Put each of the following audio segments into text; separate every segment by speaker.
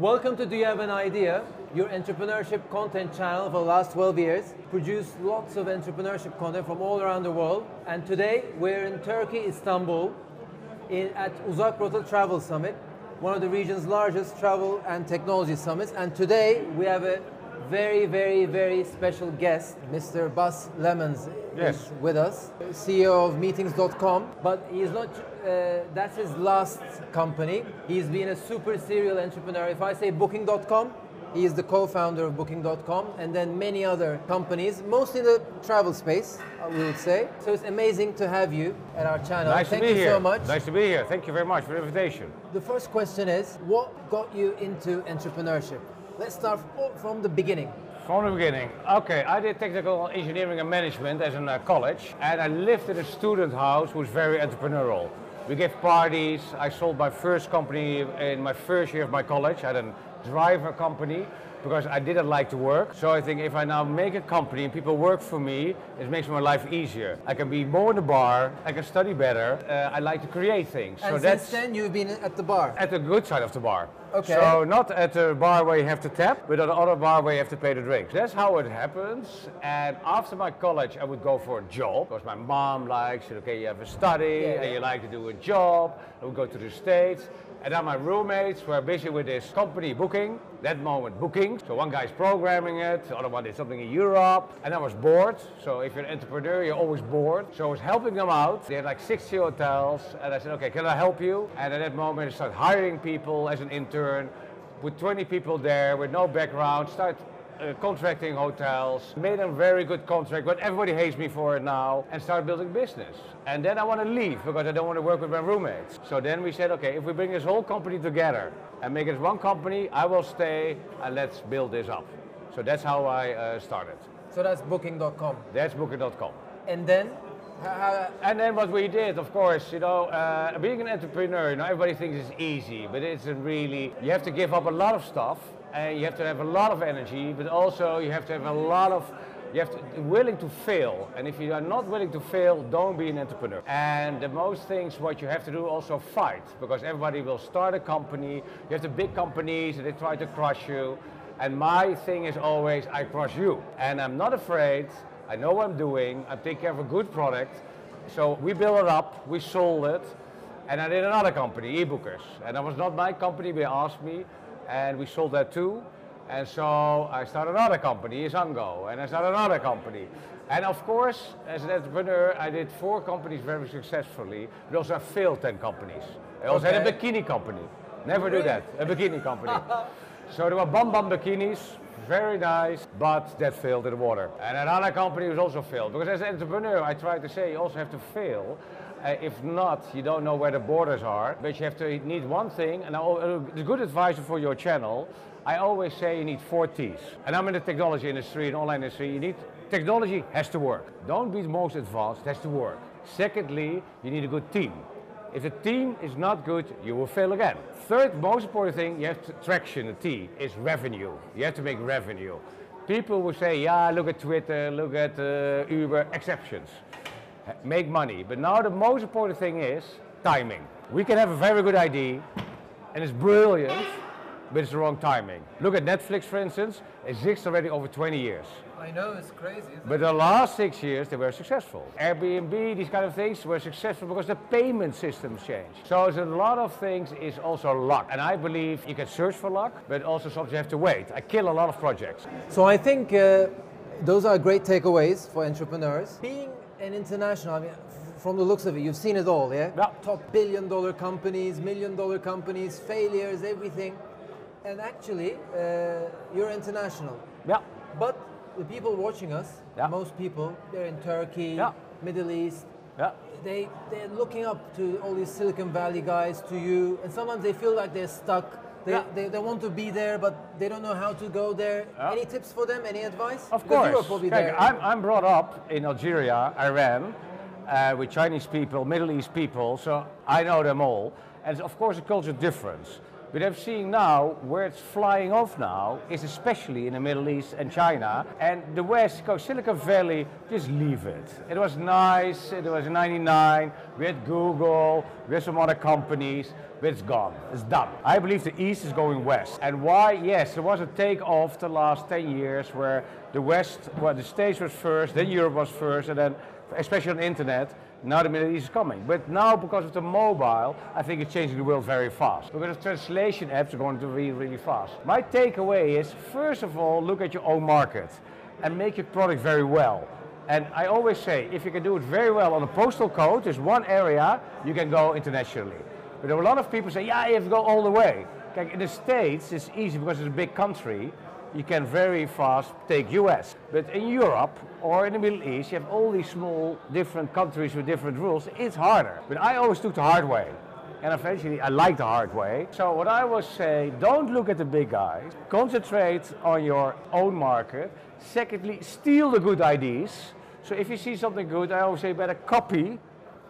Speaker 1: Welcome to Do You Have an Idea? Your entrepreneurship content channel for the last 12 years. Produce lots of entrepreneurship content from all around the world. And today we're in Turkey, Istanbul, in, at Uzak Rota Travel Summit, one of the region's largest travel and technology summits. And today we have a very, very, very special guest, Mr. Bas Lemmens
Speaker 2: Yes.
Speaker 1: is with us, CEO of Meetings.com. But he's not, uh, that's his last company. He's been a super serial entrepreneur. If I say Booking.com, he is the co-founder of Booking.com and then many other companies, mostly in the travel space, we would say. So it's amazing to have you at our channel.
Speaker 2: Nice
Speaker 1: Thank
Speaker 2: to be
Speaker 1: you
Speaker 2: here.
Speaker 1: so much.
Speaker 2: Nice to be here. Thank you very much for the invitation.
Speaker 1: The first question is, what got you into entrepreneurship? Let's start from the beginning.
Speaker 2: From the beginning. Okay, I did technical engineering and management as in uh, college, and I lived in a student house who was very entrepreneurial. We gave parties. I sold my first company in my first year of my college. I had a driver company because I didn't like to work. So I think if I now make a company and people work for me, it makes my life easier. I can be more in the bar. I can study better. Uh, I like to create things.
Speaker 1: And
Speaker 2: so
Speaker 1: since
Speaker 2: that's
Speaker 1: then, you've been at the bar.
Speaker 2: at the good side of the bar.
Speaker 1: Okay.
Speaker 2: So not at the bar where you have to tap, but at the other bar where you have to pay the drinks. That's how it happens. And after my college, I would go for a job because my mom likes, said, okay, you have a study
Speaker 1: Yeah.
Speaker 2: and you like to do a job. I would go to the States. And then my roommates were busy with this company booking, that moment booking. So one guy's programming it, the other one did something in Europe, and I was bored. So if you're an entrepreneur, you're always bored. So I was helping them out. They had like 60 hotels, and I said, okay, can I help you? And at that moment, I started hiring people as an intern, with 20 people there with no background, start uh, contracting hotels, made a very good contract, but everybody hates me for it now, and start building business. And then I want to leave because I don't want to work with my roommates. So then we said, okay, if we bring this whole company together and make it one company, I will stay and let's build this up. So that's how I uh, started.
Speaker 1: So that's Booking.com.
Speaker 2: That's Booking.com.
Speaker 1: And then, h- how,
Speaker 2: And then what we did, of course, you know, uh, being an entrepreneur, you know, everybody thinks it's easy, but it's really, you have to give up a lot of stuff, and you have to have a lot of energy, but also you have to have a lot of, you have to be willing to fail. And if you are not willing to fail, don't be an entrepreneur. And the most things, what you have to do, also fight, because everybody will start a company. You have the big companies, and they try to crush you. And my thing is always, I crush you. And I'm not afraid. I know what I'm doing. I'm taking care of a good product. So we built it up, we sold it, and I did another company, eBookers. And that was not my company, they asked me, and we sold that too. And so I started another company, Izango, and I started another company. And of course, as an entrepreneur, I did four companies very successfully, but also I failed 10 companies. I also had a bikini company. Never do that, a bikini company. So there were Bam Bam bikinis, very nice, but that failed in the water. And another company was also failed. Because as an entrepreneur, I try to say you also have to fail. Uh, if not, you don't know where the borders are. But you have to need one thing, and uh, the good advisor for your channel, I always say you need four T's. And I'm in the technology industry, and online industry, you need, technology has to work. Don't be the most advanced, it has to work. Secondly, you need a good team. If the team is not good, you will fail again. Third most important thing, you have to, traction, the T, is revenue. You have to make revenue. People will say, yeah, look at Twitter, look at uh, Uber, exceptions. Make money. But now the most important thing is timing. We can have a very good idea, and it's brilliant, but it's the wrong timing. Look at Netflix, for instance, it exists already over 20 years.
Speaker 1: I know it's crazy. Isn't
Speaker 2: But the last six years, they were successful. Airbnb, these kind of things were successful because the payment systems changed. So a lot of things is also luck. And I believe you can search for luck, but also sometimes you have to wait. I kill a lot of projects.
Speaker 1: So I think uh, those are great takeaways for entrepreneurs. Being an international, I mean, from the looks of it, you've seen it all, yeah?
Speaker 2: Yeah.
Speaker 1: Top billion dollar companies, million dollar companies, failures, everything. And actually, uh, you're international.
Speaker 2: Yeah.
Speaker 1: But the people watching us,
Speaker 2: Yeah.
Speaker 1: most people, they're in Turkey,
Speaker 2: Yeah.
Speaker 1: Middle East.
Speaker 2: Yeah.
Speaker 1: They, they're looking up to all these Silicon Valley guys, to you, and sometimes they feel like they're stuck. They,
Speaker 2: Yeah.
Speaker 1: they, they want to be there, but they don't know how to go there.
Speaker 2: Yeah.
Speaker 1: Any tips for them? Any advice?
Speaker 2: Of
Speaker 1: Because
Speaker 2: course.
Speaker 1: Europe were probably
Speaker 2: Kijk,
Speaker 1: there.
Speaker 2: I'm, I'm brought up in Algeria, Iran, uh, with Chinese people, Middle East people, so I know them all. And of course a culture difference. But I'm seeing now where it's flying off now is especially in the Middle East and China. And the West Coast, Silicon Valley, just leave it. It was nice, it was 99, we had Google, we had some other companies, but it's gone, it's done. I believe the East is going West. And why? Yes, there was a takeoff the last 10 years where the West, well, the States was first, then Europe was first, and then, especially on the internet, now the Middle East is coming. But now, because of the mobile, I think it's changing the world very fast. Because of translation apps are going to be really fast. My takeaway is, first of all, look at your own market and make your product very well. And I always say, if you can do it very well on a postal code, there's one area, you can go internationally. But there are a lot of people say, yeah, you have to go all the way. in the States, it's easy because it's a big country you can very fast take US. But in Europe or in the Middle East, you have all these small different countries with different rules. It's harder. But I always took the hard way. And eventually I like the hard way. So what I would say, don't look at the big guys. Concentrate on your own market. Secondly, steal the good ideas. So if you see something good, I always say better copy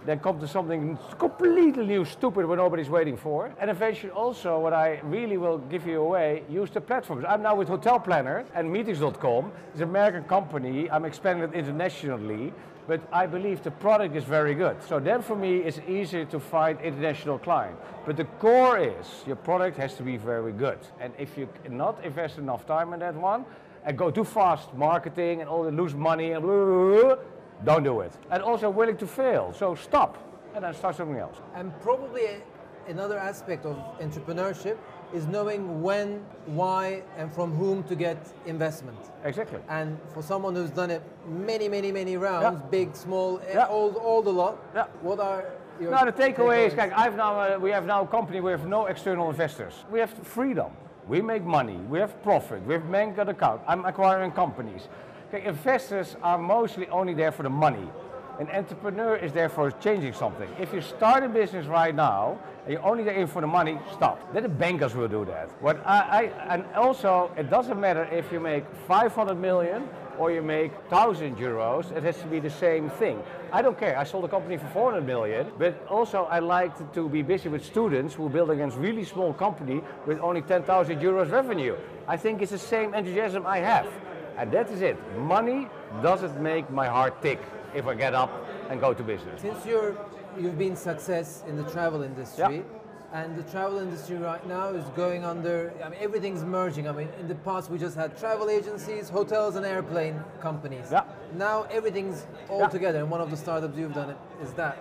Speaker 2: then come er to something completely new, stupid, what nobody's waiting for. And eventually also, what I really will give you away, use the platforms. I'm now with Hotel Planner and Meetings.com. It's an American company. I'm expanding it internationally, but I believe the product is very good. So then for me, it's easier to find international client. But the core is, your product has to be very good. And if you not invest enough time in that one, and go too fast marketing and all the lose money and blah, blah, blah, don't do it. And also willing to fail. So stop and then start something else.
Speaker 1: And probably another aspect of entrepreneurship is knowing when, why, and from whom to get investment.
Speaker 2: Exactly.
Speaker 1: And for someone who's done it many, many, many rounds, yeah. big, small,
Speaker 2: yeah.
Speaker 1: all, all the lot,
Speaker 2: yeah.
Speaker 1: what are your
Speaker 2: Now the takeaway is, I've now, uh, we have now a company with no external investors. We have freedom. We make money. We have profit. We have bank account. I'm acquiring companies. Investors are mostly only there for the money. An entrepreneur is there for changing something. If you start a business right now and you're only there in for the money, stop. Then the bankers will do that. What I, I, and also, it doesn't matter if you make 500 million or you make 1,000 euros, it has to be the same thing. I don't care, I sold a company for 400 million, but also I like to be busy with students who build against really small company with only 10,000 euros revenue. I think it's the same enthusiasm I have. And that is it. Money doesn't make my heart tick if I get up and go to business.
Speaker 1: Since you're, you've been success in the travel industry, yeah. And the travel industry right now is going under, I mean, everything's merging. I mean, in the past we just had travel agencies, hotels, and airplane companies.
Speaker 2: Yeah.
Speaker 1: Now everything's all yeah. together, and one of the startups you've done it is that.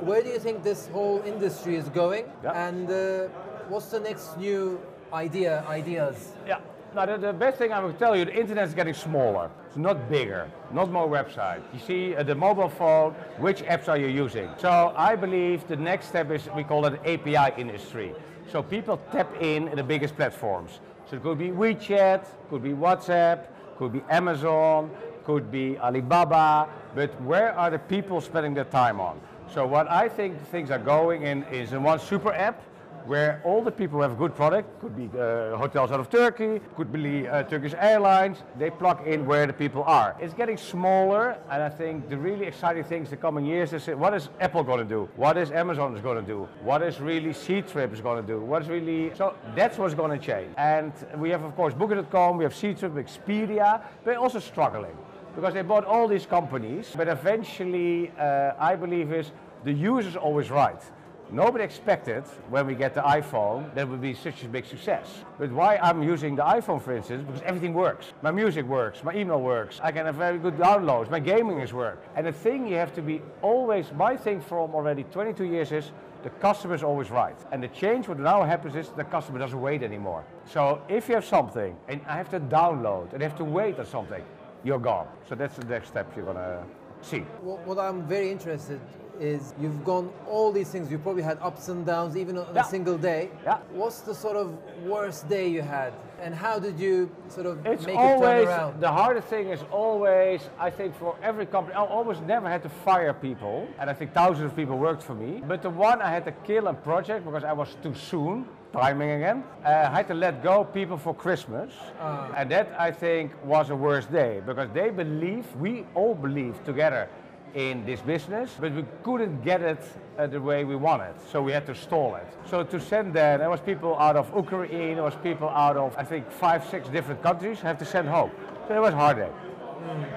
Speaker 1: Where do you think this whole industry is going?
Speaker 2: Yeah.
Speaker 1: And uh, what's the next new idea, ideas?
Speaker 2: Yeah. Now, the, the, best thing I will tell you, the internet is getting smaller. It's not bigger, not more websites. You see uh, the mobile phone, which apps are you using? So I believe the next step is, we call it API industry. So people tap in in the biggest platforms. So it could be WeChat, could be WhatsApp, could be Amazon, could be Alibaba, but where are the people spending their time on? So what I think things are going in is in one super app, where all the people who have a good product, could be uh, hotels out of Turkey, could be uh, Turkish Airlines, they plug in where the people are. It's getting smaller, and I think the really exciting things the coming years is what is Apple going to do? What is Amazon is going to do? What is really Ctrip is going to do? What is really, so that's what's going to change. And we have, of course, Booking.com, we have Ctrip, Expedia, they're also struggling because they bought all these companies, but eventually, uh, I believe is the user is always right. Nobody expected when we get the iPhone that it would be such a big success. But why I'm using the iPhone, for instance, because everything works. My music works, my email works, I can have very good downloads, my gaming is work. And the thing you have to be always, my thing from already 22 years is the customer is always right. And the change what now happens is the customer doesn't wait anymore. So if you have something and I have to download and I have to wait on something, you're gone. So that's the next step you're gonna see.
Speaker 1: what I'm very interested is you've gone all these things. You probably had ups and downs, even on yeah. a single day.
Speaker 2: Yeah.
Speaker 1: What's the sort of worst day you had, and how did you sort of
Speaker 2: it's
Speaker 1: make
Speaker 2: always,
Speaker 1: it turn around?
Speaker 2: The hardest thing is always, I think, for every company. I almost never had to fire people, and I think thousands of people worked for me. But the one I had to kill a project because I was too soon. Timing again. Uh, I had to let go people for Christmas, uh. and that I think was a worst day because they believe, we all believe together in this business, but we couldn't get it uh, the way we wanted, so we had to stall it. So to send there, there was people out of Ukraine, there was people out of I think five, six different countries. Have to send home. So it was hard day.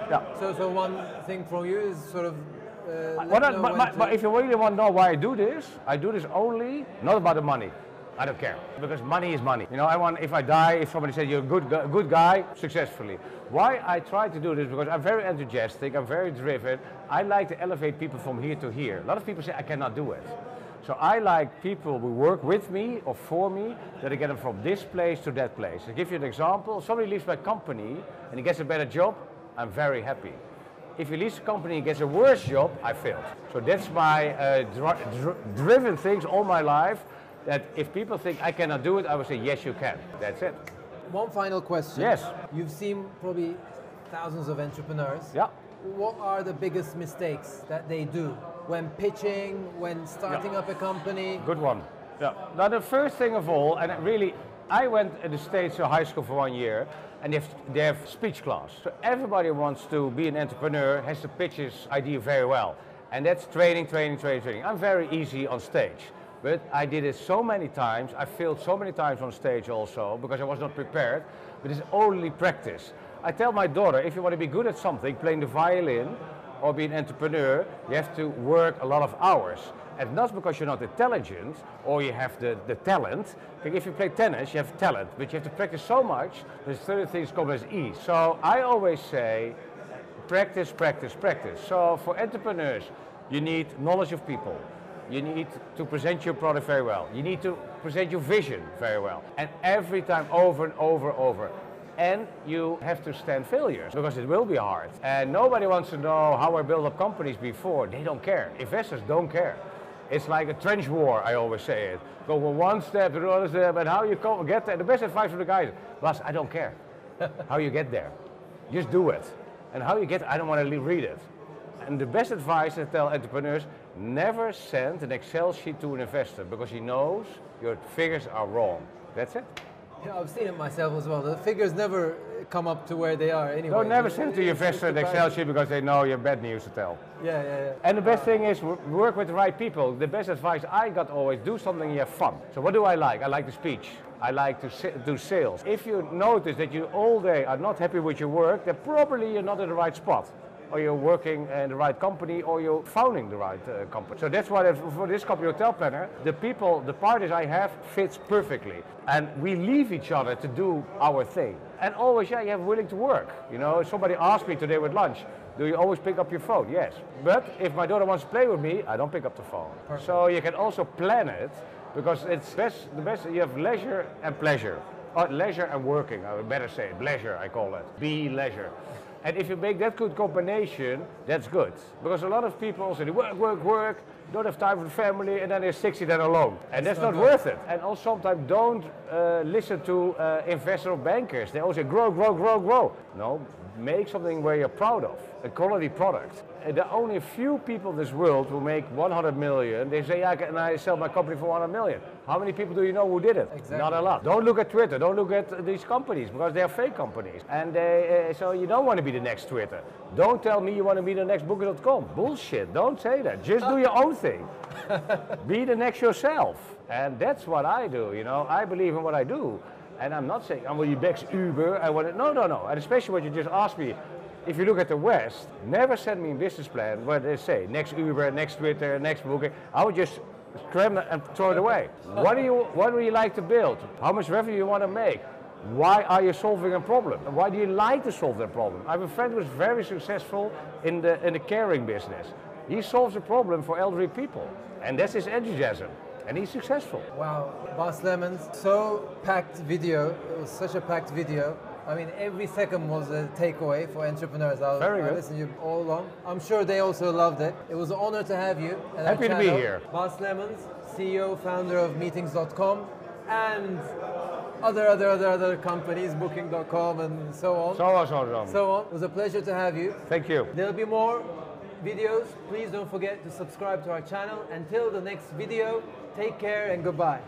Speaker 2: Yeah.
Speaker 1: So, so one thing from you is sort of. Uh,
Speaker 2: What I-
Speaker 1: know
Speaker 2: but,
Speaker 1: when
Speaker 2: but-
Speaker 1: to-
Speaker 2: but if you really want to know why I do this, I do this only not about the money. I don't care because money is money. You know, I want if I die, if somebody says you're a good good guy, successfully. Why I try to do this because I'm very enthusiastic, I'm very driven. I like to elevate people from here to here. A lot of people say I cannot do it. So I like people who work with me or for me that I get them from this place to that place. i give you an example, somebody leaves my company and he gets a better job, I'm very happy. If he leaves the company and gets a worse job, I failed. So that's my uh, dri- dri- driven things all my life. That if people think I cannot do it, I will say yes, you can. That's it.
Speaker 1: One final question.
Speaker 2: Yes.
Speaker 1: You've seen probably thousands of entrepreneurs.
Speaker 2: Yeah.
Speaker 1: What are the biggest mistakes that they do when pitching, when starting up a company?
Speaker 2: Good one. Yeah. Now the first thing of all, and really, I went in the States to high school for one year, and they have, they have speech class. So everybody wants to be an entrepreneur has to pitch his idea very well. And that's training, training, training, training. I'm very easy on stage. But I did it so many times, I failed so many times on stage also because I was not prepared. But it's only practice. I tell my daughter, if you want to be good at something, playing the violin, or be an entrepreneur, you have to work a lot of hours. And not because you're not intelligent or you have the, the talent. Like if you play tennis, you have talent, but you have to practice so much, there's certain things come as ease. So I always say, practice, practice, practice. So for entrepreneurs, you need knowledge of people. You need to present your product very well. You need to present your vision very well. And every time over and over and over. And you have to stand failures because it will be hard. And nobody wants to know how I built up companies before. They don't care. Investors don't care. It's like a trench war, I always say it. Go one step to another step, and how you come, get there. The best advice from the guys, Bas, I don't care how you get there. Just do it. And how you get, I don't want to read it. And the best advice I tell entrepreneurs, never send an Excel sheet to an investor because he knows your figures are wrong. That's it.
Speaker 1: Yeah, I've seen it myself as well. The figures never come up to where they are anyway.
Speaker 2: Don't never send to your investor an Excel sheet because they know you have bad news to tell.
Speaker 1: Yeah, yeah, yeah.
Speaker 2: And the best thing is work with the right people. The best advice I got always do something you have fun. So what do I like? I like the speech. I like to do sales. If you notice that you all day are not happy with your work, then probably you're not in the right spot. Or you're working in the right company, or you're founding the right uh, company. So that's why for this company, Hotel Planner, the people, the parties I have fits perfectly. And we leave each other to do our thing. And always, yeah, you have willing to work. You know, somebody asked me today with lunch, do you always pick up your phone? Yes. But if my daughter wants to play with me, I don't pick up the phone. So you can also plan it because it's best, the best, you have leisure and pleasure. Or leisure and working, I would better say. Leisure, I call it. Be leisure. And if you make that good combination, that's good. Because a lot of people also say, work, work, work, don't have time for the family, and then they're 60 then alone. And that's
Speaker 1: not
Speaker 2: not worth it. And also sometimes don't uh, listen to uh, investor or bankers. They always say, grow, grow, grow, grow. No, make something where you're proud of, a quality product. And there are only a few people in this world who make 100 million. They say, yeah, can I sell my company for 100 million? How many people do you know who did it?
Speaker 1: Exactly.
Speaker 2: Not a lot. Don't look at Twitter. Don't look at these companies because they are fake companies. And they, uh, so you don't want to be the next Twitter. Don't tell me you want to be the next Booker.com. Bullshit. Don't say that. Just do your own thing. be the next yourself. And that's what I do. You know, I believe in what I do. And I'm not saying I'm going to be next Uber. I want to, no, no, no. And especially what you just asked me. If you look at the West, never send me a business plan where they say next Uber, next Twitter, next Booking. I would just scram and throw it away. what do you What do you like to build? How much revenue you want to make? Why are you solving a problem? Why do you like to solve that problem? I have a friend who's very successful in the in the caring business. He solves a problem for elderly people, and that's his enthusiasm, and he's successful.
Speaker 1: Wow, Bas Lemmens, so packed video. It was such a packed video. I mean, every second was a takeaway for entrepreneurs. I,
Speaker 2: Very
Speaker 1: I listened to you all along. I'm sure they also loved it. It was an honor to have you.
Speaker 2: Happy to be here.
Speaker 1: Bas Lemmens, CEO, founder of Meetings.com, and other, other, other, other companies, Booking.com, and so on.
Speaker 2: So on, so on, so on.
Speaker 1: so on. It was a pleasure to have you.
Speaker 2: Thank you.
Speaker 1: There'll be more videos. Please don't forget to subscribe to our channel. Until the next video, take care and goodbye.